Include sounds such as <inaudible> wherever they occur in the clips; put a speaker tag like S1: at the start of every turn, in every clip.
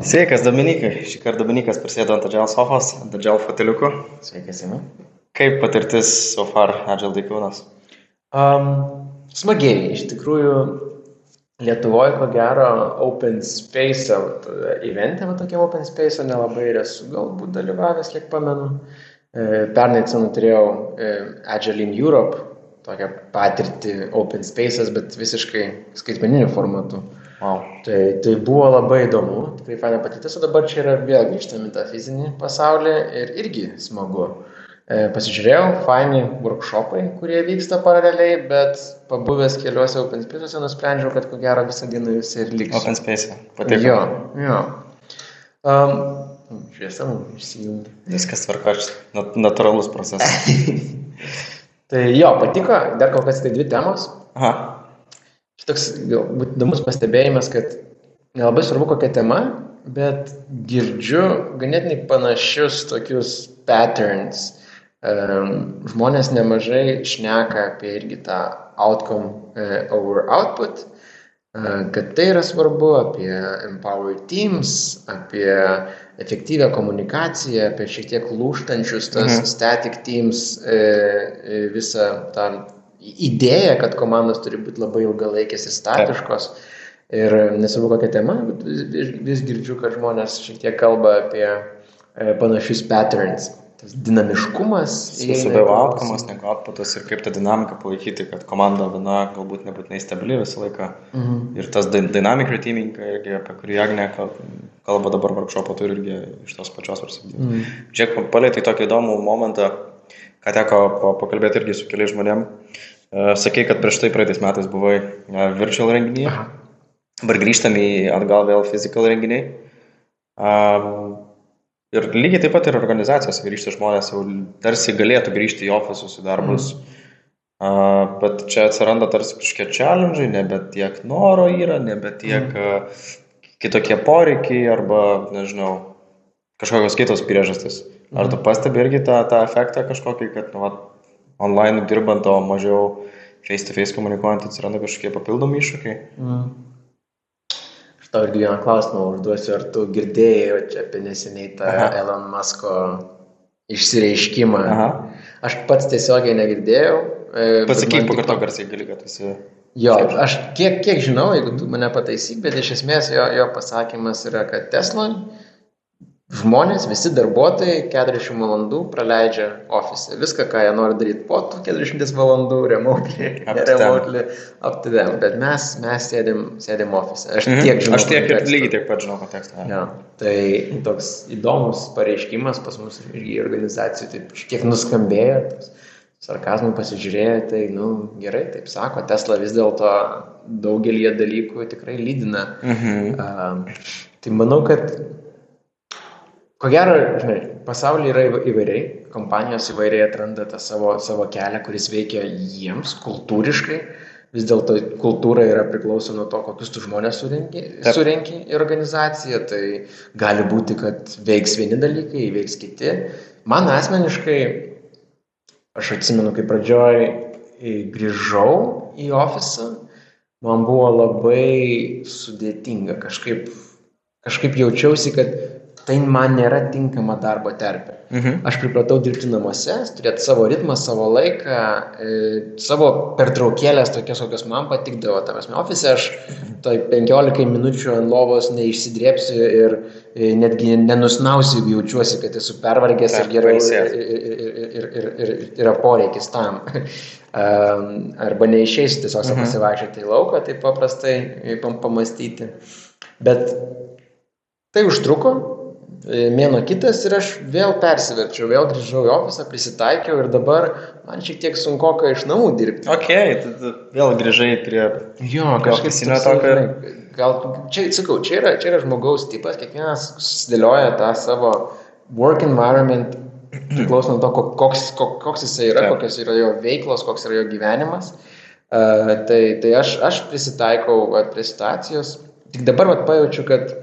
S1: Sveikas, Dominikai. Šį kartą Dominikas prisėdo ant Adžiaus sofos, ant Adžiaus foteliuko.
S2: Sveikas, Imi.
S1: Kaip patirtis so far Adžiaus daikūnas?
S2: Um, smagiai, iš tikrųjų, Lietuvoje, ko gero, Open Space, eventė, va tokia Open Space, nelabai ir esu galbūt dalyvavęs, kiek pamenu. E, Pernai atsimenu turėjau Agile in Europe, tokią patirtį Open Spaces, bet visiškai skaitmeniniu formatu.
S1: Wow.
S2: Tai, tai buvo labai įdomu, tikrai faina patirtis, o dabar čia yra vėl grįžtami tą fizinį pasaulį ir irgi smagu. E, Pasižiūrėjau, faini workshopai, kurie vyksta paraleliai, bet pabuvęs keliuose Open Space'uose nusprendžiau, kad ko gero visą dieną jūs ir liks.
S1: Open Space. Patiko.
S2: Jo, jo. Um, šviesa mums išsijungia.
S1: Viskas tvarka, nat natūralus procesas. <laughs>
S2: Tai jo, patiko, dar kol kas tai dvi temos.
S1: Aha.
S2: Šitoks galbūt įdomus pastebėjimas, kad nelabai svarbu kokia tema, bet girdžiu ganėtinai panašius tokius patterns. Um, žmonės nemažai šneka apie irgi tą outcome uh, over output, uh, kad tai yra svarbu, apie empowered teams, apie efektyvę komunikaciją, apie šiek tiek lūštančius tas mhm. static teams, uh, visą tą idėją, kad komandos turi būti labai ilgalaikės ir statiškos. Ir nesvarbu kokia tema, vis, vis girdžiu, kad žmonės šiek tiek kalba apie panašius patterns tas dinamiškumas.
S1: Outcomas negu outputas ir kaip tą dinamiką palaikyti, kad komanda viena galbūt nebūtinai stabili visą laiką. Mhm. Ir tas dynamic reteaming, irgi, apie kurį Agne kalba dabar workshopą, turi irgi iš tos pačios varsybės. Mhm. Žiūrėk, palėtai tokį įdomų momentą, ką teko pakalbėti irgi su keliais žmonėm. E, sakei, kad prieš tai praeitais metais buvai e, virtual renginyje. Dabar grįžtam į atgal vėl physical renginiai. Ir lygiai taip pat ir organizacijos grįžti žmonės jau tarsi galėtų grįžti į ofisus, į darbus. Mm. Uh, bet čia atsiranda tarsi kažkokie challenge, nebe tiek noro yra, nebe tiek mm. uh, kitokie poreikiai arba, nežinau, kažkokios kitos priežastys. Ar tu mhm. pastebi irgi tą, tą efektą kažkokį, kad nu, va, online dirbant, o mažiau face to face komunikuojant atsiranda kažkokie papildomi iššūkiai? Mm
S2: tau irgi vieną klausimą užduosiu, ar tu girdėjai čia apie neseniai tą Aha. Elon Musko išsireiškimą. Aha. Aš pats tiesiogiai negirdėjau.
S1: E, Pasakyk, pakarto garsiai gali, kad esi.
S2: Jo, aš kiek, kiek žinau, jeigu tu mane pataisyk, bet iš esmės jo, jo pasakymas yra, kad Tesla Žmonės, visi darbuotojai 40 valandų praleidžia ofise. Viską, ką jie nori daryti po tų 40 valandų, remotely, remotely, up to them. Bet mes, mes sėdim, sėdim ofise.
S1: Aš mhm. tiek žinau. Aš tiek ir lygiai tiek pat žinau kontekstą.
S2: Ja. Tai toks įdomus pareiškimas pas mus irgi organizacijų, taip šiek tiek nuskambėjo, sarkazmų pasižiūrėjo, tai, nu, gerai, taip sako, Tesla vis dėlto daugelį dalykų tikrai lydina. Mhm. Uh, tai manau, kad Ko gero, žinai, pasaulyje yra įvairiai, kompanijos įvairiai atranda tą savo, savo kelią, kuris veikia jiems kultūriškai. Vis dėlto kultūra yra priklauso nuo to, kokius tu žmonės surenki, surenki į organizaciją. Tai gali būti, kad veiks vieni dalykai, veiks kiti. Man asmeniškai, aš atsimenu, kai pradžioj grįžau į ofisą, man buvo labai sudėtinga. Kažkaip, kažkaip jaučiausi, kad tai man nėra tinkama darbo terpė. Mhm. Aš pripratau dirbti namuose, turėti savo ritmą, savo laiką, e, savo pertraukėlės tokias, kokios man patikdavo. Tavasme, ofise aš tai 15 minučių ant lovos neišsidrėpsiu ir e, netgi nenusnausiu, jeigu jaučiuosi, kad esu pervargęs ir gerai ir, ir, ir, ir, ir yra poreikis tam. <laughs> Arba neišeisiu tiesiog mhm. pasivaikščioti į lauką, taip paprastai pamastyti. Bet tai užtruko, mėno kitas ir aš vėl persiverčiau, vėl grįžau į ofisą, prisitaikiau ir dabar man šiek tiek sunku iš namų dirbti.
S1: Ok, tad vėl grįžai prie...
S2: Jo, kažkaip sinio tokio. Gal, čia, sakau, čia yra, čia yra žmogaus tipas, kiekvienas susidėlioja tą savo work environment, priklauso nuo to, koks, koks jisai yra, kokios yra jo veiklos, koks yra jo gyvenimas. Uh, tai, tai aš, aš prisitaikau prie situacijos. Tik dabar vat, pajaučiu, kad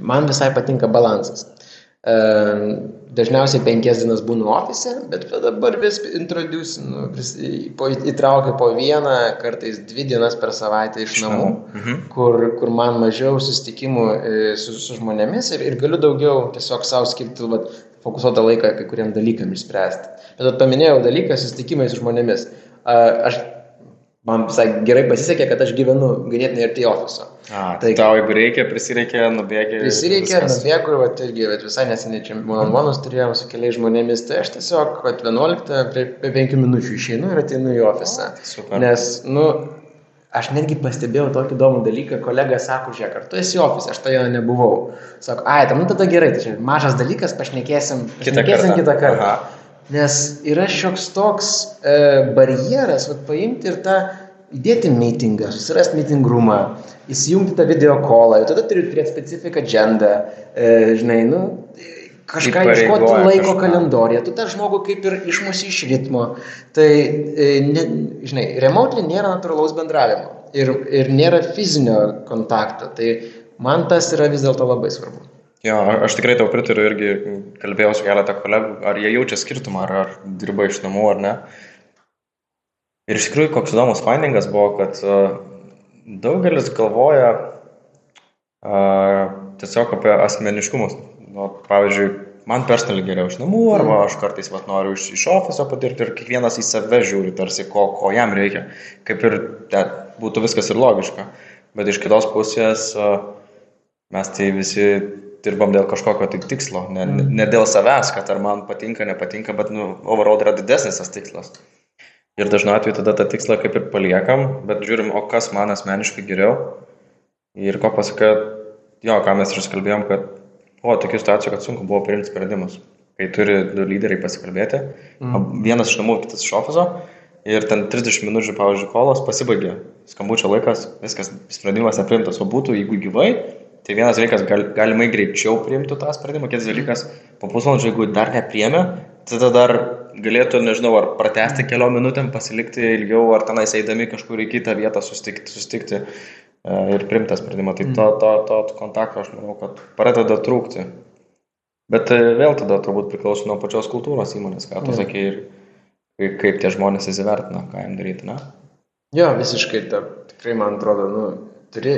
S2: man visai patinka balansas. dažniausiai penkias dienas būnu ofise, bet dabar vis introducinu, įtraukiu po vieną, kartais dvi dienas per savaitę iš namų, mhm. kur, kur man mažiau susitikimų e, su, su žmonėmis ir, ir galiu daugiau tiesiog savo skirti vat, fokusuotą laiką kai kuriem dalykam išspręsti. Bet paminėjau dalyką susitikimai su žmonėmis. Aš man visai gerai pasisekė, kad aš gyvenu ganėtinai arti ofiso.
S1: A, tai tau jeigu reikia, prisireikia, nubėgi.
S2: Prisireikia, nubėgu, va, irgi vat, visai neseniai čia mononmonus turėjom su keliais žmonėmis, tai aš tiesiog, kad 11, prie, prie 5 minučių išeinu ir ateinu į ofisą. Super. Nes, nu, aš netgi pastebėjau tokį įdomų dalyką, kolega sako, žiūrėk, ar tu esi ofise, aš toje nebuvau. Sako, ai, tam, nu tada gerai, tai čia mažas dalykas, pašnekėsim, pašnekėsim kitą kartą. Kitą kartą. Aha. Nes yra šioks toks e, barjeras, vat, paimti ir tą įdėti mitingą, susirasti mitingrumą, įsijungti tą video kolą, tada turi turėti specifiką agendą, e, žinai, nu, kažką ieškoti laiko kažką. kalendoriją, tu tą žmogų kaip ir išmusi iš ritmo. Tai, e, ne, žinai, remotely nėra natūralaus bendravimo ir, ir nėra fizinio kontakto. Tai man tas yra vis dėlto labai svarbu.
S1: Jo, aš tikrai tau pritariu irgi, kalbėjau su keletą kolegų, ar jie jaučia skirtumą, ar, ar dirba iš namų ar ne. Ir iš tikrųjų, koks įdomus findingas buvo, kad daugelis galvoja uh, tiesiog apie asmeniškumus. Nu, pavyzdžiui, man personaliai geriau iš namų, arba aš kartais vat, noriu iš, iš ofiso patirti ir kiekvienas į save žiūri, tarsi ko, ko jam reikia. Kaip ir te, būtų viskas ir logiška. Bet iš kitos pusės mes tai visi dirbam dėl kažkokio tai tikslo, ne, ne dėl savęs, kad ar man patinka, nepatinka, bet, nu, overall yra didesnis tas tikslas. Ir dažnu atveju tada tą tikslą kaip ir paliekam, bet žiūrim, o kas man asmeniškai geriau. Ir ko pasakė, jo, ką mes ir kalbėjom, kad buvo tokių situacijų, kad sunku buvo priimti sprendimus. Kai turi du lyderiai pasikalbėti, mm. vienas iš namų, kitas iš ofiso, ir ten 30 minučių, pavyzdžiui, kolas pasibaigė, skambučio laikas, viskas, sprendimas neprimtas, o būtų, jeigu gyvai, Tai vienas dalykas, gal, galimai greičiau priimtų tą sprendimą, kitas dalykas, po pusvalandžio, jeigu dar nepriemė, tada dar galėtų, nežinau, ar pratesti keliom minutėm, pasilikti ilgiau, ar tenais eidami kažkur į kitą vietą sustikti, sustikti e, ir priimti sprendimą. Tai to, to, to, to kontakto aš manau, kad pradeda trūkti. Bet e, vėl tada turbūt priklauso nuo pačios kultūros įmonės, ką tu sakai ir kaip tie žmonės įsivertina, ką jam daryti, na?
S2: Jo, visiškai, ta, tikrai man atrodo, nu, turi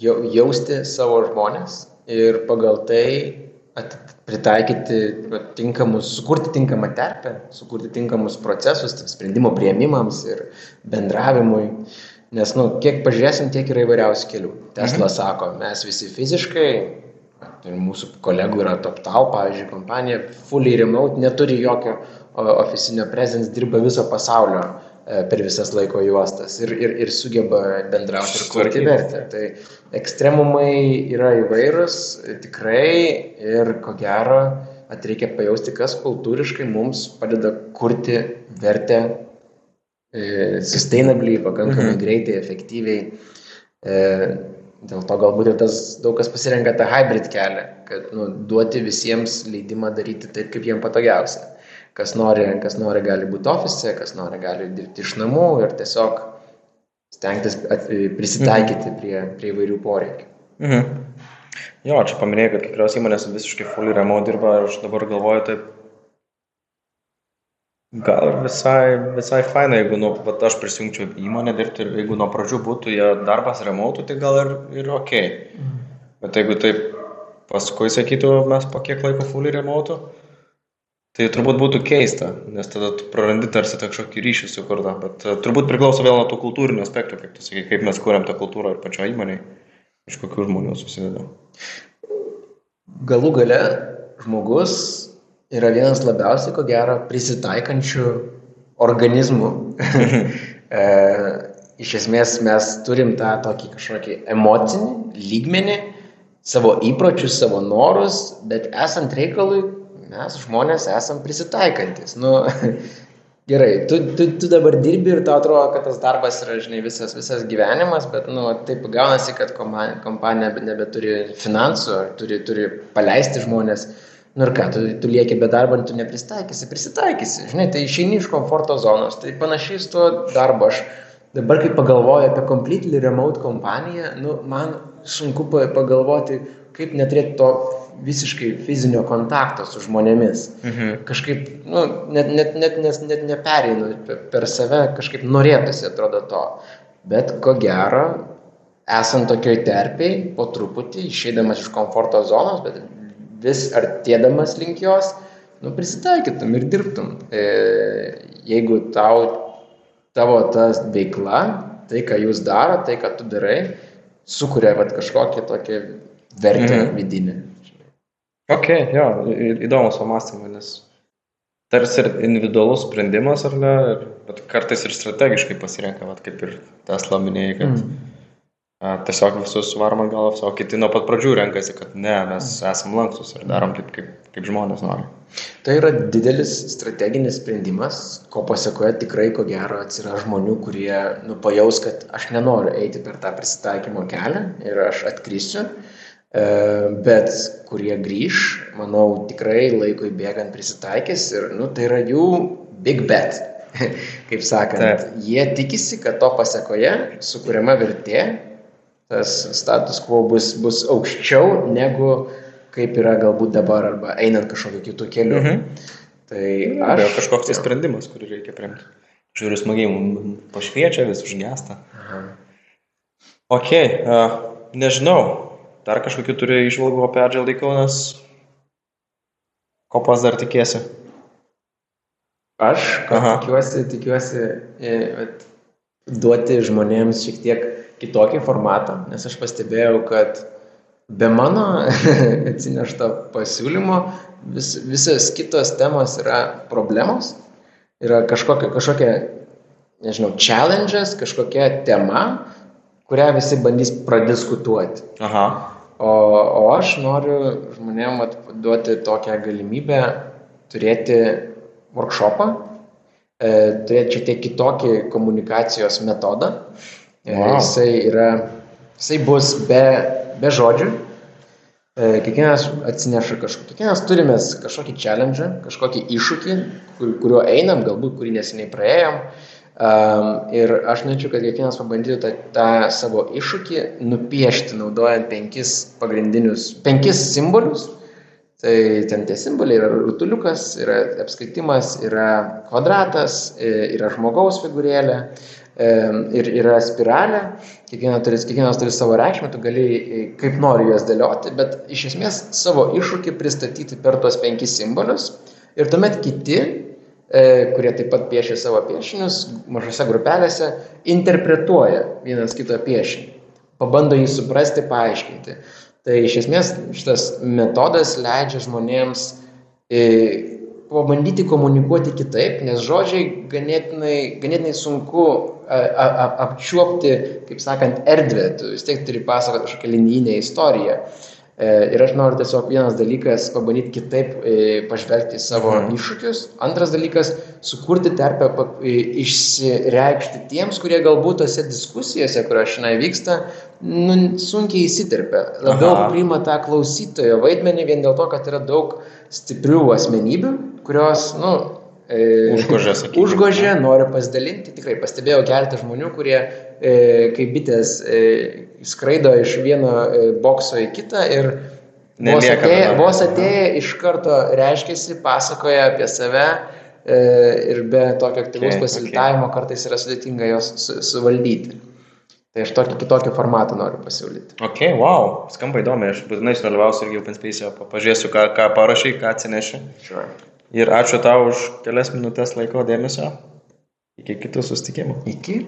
S2: jausti savo žmonės ir pagal tai pritaikyti tinkamus, sukurti tinkamą terpę, sukurti tinkamus procesus sprendimo prieimimams ir bendravimui. Nes, nu, kiek pažiūrėsim, tiek yra įvairiausių kelių. Tesla mhm. sako, mes visi fiziškai, tai mūsų kolegų yra TopTal, pavyzdžiui, kompanija, fully remote, neturi jokio oficinio presence, dirba viso pasaulio per visas laiko juostas ir, ir, ir sugeba bendrauti ir kurti vertę. Tai ekstremumai yra įvairūs tikrai ir ko gero reikia pajausti, kas kultūriškai mums padeda kurti vertę e, sustainably, pakankamai mhm. greitai, efektyviai. E, dėl to galbūt ir tas daug kas pasirenka tą hybrid kelią, kad nu, duoti visiems leidimą daryti taip, kaip jiems patogiausia. Kas nori, kas nori gali būti ofise, kas nori gali dirbti iš namų ir tiesiog stengtis prisitaikyti prie, prie įvairių poreikių. Mhm.
S1: Jo, čia paminėjai, kad kai kurios įmonės visiškai fully remote dirba ir aš dabar galvoju taip, gal visai, visai faina, jeigu nu, vat, aš prisijungčiau įmonę dirbti ir jeigu nuo pradžių būtų jie darbas remote, tai gal ir, ir ok. Mhm. Bet jeigu taip paskui sakytų, mes po kiek laiko fully remote, Tai turbūt būtų keista, nes tada tu prarandi tarsi kažkokį ryšį sukurtą, bet uh, turbūt priklauso vėl nuo tų kultūrinių aspektų, kaip tu sakai, kaip mes kūrėm tą kultūrą ir pačio įmonėje, iš kokių žmonių susideda.
S2: Galų gale žmogus yra vienas labiausiai, ko gero, prisitaikančių organizmų. <laughs> e, iš esmės mes turim tą tokį kažkokį emocinį lygmenį, savo įpročius, savo norus, bet esant reikalui mes žmonės esam prisitaikantis. Nu, <laughs> gerai, tu, tu, tu dabar dirbi ir tau atrodo, kad tas darbas yra, žinai, visas, visas gyvenimas, bet, nu, taip gaunasi, kad kompanija nebeturi finansų, turi, turi paleisti žmonės. Nu ir ką, tu, tu lieki be darbo, tu neprisitaikysi, prisitaikysi, žinai, tai išeini iš komforto zonos, tai panašiai su tuo darbu. Aš dabar, kai pagalvoju apie completely remote kompaniją, nu, man sunku pagalvoti, kaip neturėti to visiškai fizinio kontakto su žmonėmis.
S1: Mhm.
S2: Kažkaip, nu, net, net, net, net, net nepereinu per- save, kažkaip norėtųsi atrodo to. Bet ko gero, esant tokioj terpiai, po truputį, išeidamas iš komforto zonos, bet vis artėdamas link jos, nu, prisitaikytum ir dirbtum. E, jeigu tau, tavo ta veikla, tai, ką jūs daro, tai, ką tu darai, sukuria vat, kažkokią tokią vertę
S1: mhm.
S2: vidinę.
S1: Ok, jo, įdomus pamastymai, nes tarsi ir individualus sprendimas, ar ne, ir, bet kartais ir strategiškai pasirenka, vat, kaip ir Tesla minėjai, kad mm. a, tiesiog visus varom ant galvos, o kiti nuo pat pradžių renkasi, kad ne, mes esam lankstus ir darom taip, kaip, kaip žmonės nori.
S2: Tai yra didelis strateginis sprendimas, ko pasiekoje tikrai, ko gero, atsiras žmonių, kurie nu, pajaus, kad aš nenoriu eiti per tą prisitaikymo kelią ir aš atkrisiu, e, bet kurie grįž, manau, tikrai laikui bėgant prisitaikys ir nu, tai yra jų big bet. <laughs> Kaip sakant,
S1: Taip.
S2: jie tikisi, kad to pasiekoje sukūriama vertė, tas status quo bus, bus aukščiau negu kaip yra galbūt dabar arba einant kažkokiu kitu keliu.
S1: Mhm.
S2: Tai
S1: Aš
S2: aš
S1: kažkoks tai sprendimas, kurį reikia priimti. Žiūriu, smagiai pašviečia, vis užgesta.
S2: Aha.
S1: Ok, a, nežinau, dar kažkokiu turi išvalgų apie Agile Kaunas. Ko pas dar tikėsi?
S2: Aš tikiuosi, tikiuosi e, duoti žmonėms šiek tiek kitokį formatą, nes aš pastebėjau, kad be mano <laughs> atsinešto pasiūlymo vis, visas kitos temos yra problemos, yra kažkokia, kažkokia nežinau, challenges, kažkokia tema, kurią visi bandys pradiskutuoti.
S1: Aha.
S2: O, o aš noriu žmonėm duoti tokią galimybę turėti workshopą, e, turėti šiek tiek kitokį komunikacijos metodą. E,
S1: Wow.
S2: Jisai, yra, jisai bus be, be žodžių. E, Kiekvienas atsineša kažkokį, kiekvienas turime kažkokį challenge, kažkokį iššūkį, kur, kuriuo einam, galbūt kurį neseniai praėjom. Um, ir aš norėčiau, kad kiekvienas pabandytų tą, tą savo iššūkį nupiešti, naudojant penkis pagrindinius, penkis simbolius. Tai ten tie simboliai yra rutuliukas, yra apskritimas, yra kvadratas, e, yra žmogaus figūrėlė e, ir yra spiralė. Kiekvienas turi, kiekvienas turi savo reikšmę, tu gali e, kaip nori juos dėlioti, bet iš esmės savo iššūkį pristatyti per tuos penkis simbolius. Ir tuomet kiti kurie taip pat piešia savo piešinius mažose grupelėse, interpretuoja vienas kito piešinį, pabando jį suprasti, paaiškinti. Tai iš esmės šitas metodas leidžia žmonėms e, pabandyti komunikuoti kitaip, nes žodžiai ganėtinai, ganėtinai sunku a, a, apčiuopti, kaip sakant, erdvę, tu vis tiek turi pasakoti kažkokią linijinę istoriją. E, Ir aš noriu tiesiog vienas dalykas pabandyti kitaip e, pažvelgti savo
S1: Mhm.
S2: iššūkius. Antras dalykas - sukurti terpę e, išsireikšti tiems, kurie galbūt tose diskusijose, kurios šiandien vyksta, nu, sunkiai įsiterpia. Labiau
S1: Aha.
S2: priima tą klausytojo vaidmenį vien dėl to, kad yra daug stiprių asmenybių, kurios, nu, e,
S1: Užgožia, sakykime.
S2: Užgožė, nori pasidalinti. Tikrai pastebėjau keletą žmonių, kurie e, kaip bitės e, skraido iš vieno e, bokso į kitą ir vos atėję, vos atėję iš karto reiškiasi, pasakoja apie save e, ir be tokio aktyvaus
S1: Okay,
S2: okay, pasilitavimo kartais yra sudėtinga jos su, suvaldyti. Tai aš tokį kitokį formatą noriu pasiūlyti.
S1: Ok, wow, skamba įdomi, aš būtinai sudalyvausiu irgi Open Space, pažiūrėsiu, ką, ką parašai, ką atsineši.
S2: Sure.
S1: Ir ačiū tau už kelias minutės laiko dėmesio. Iki kitų susitikimų.
S2: Iki.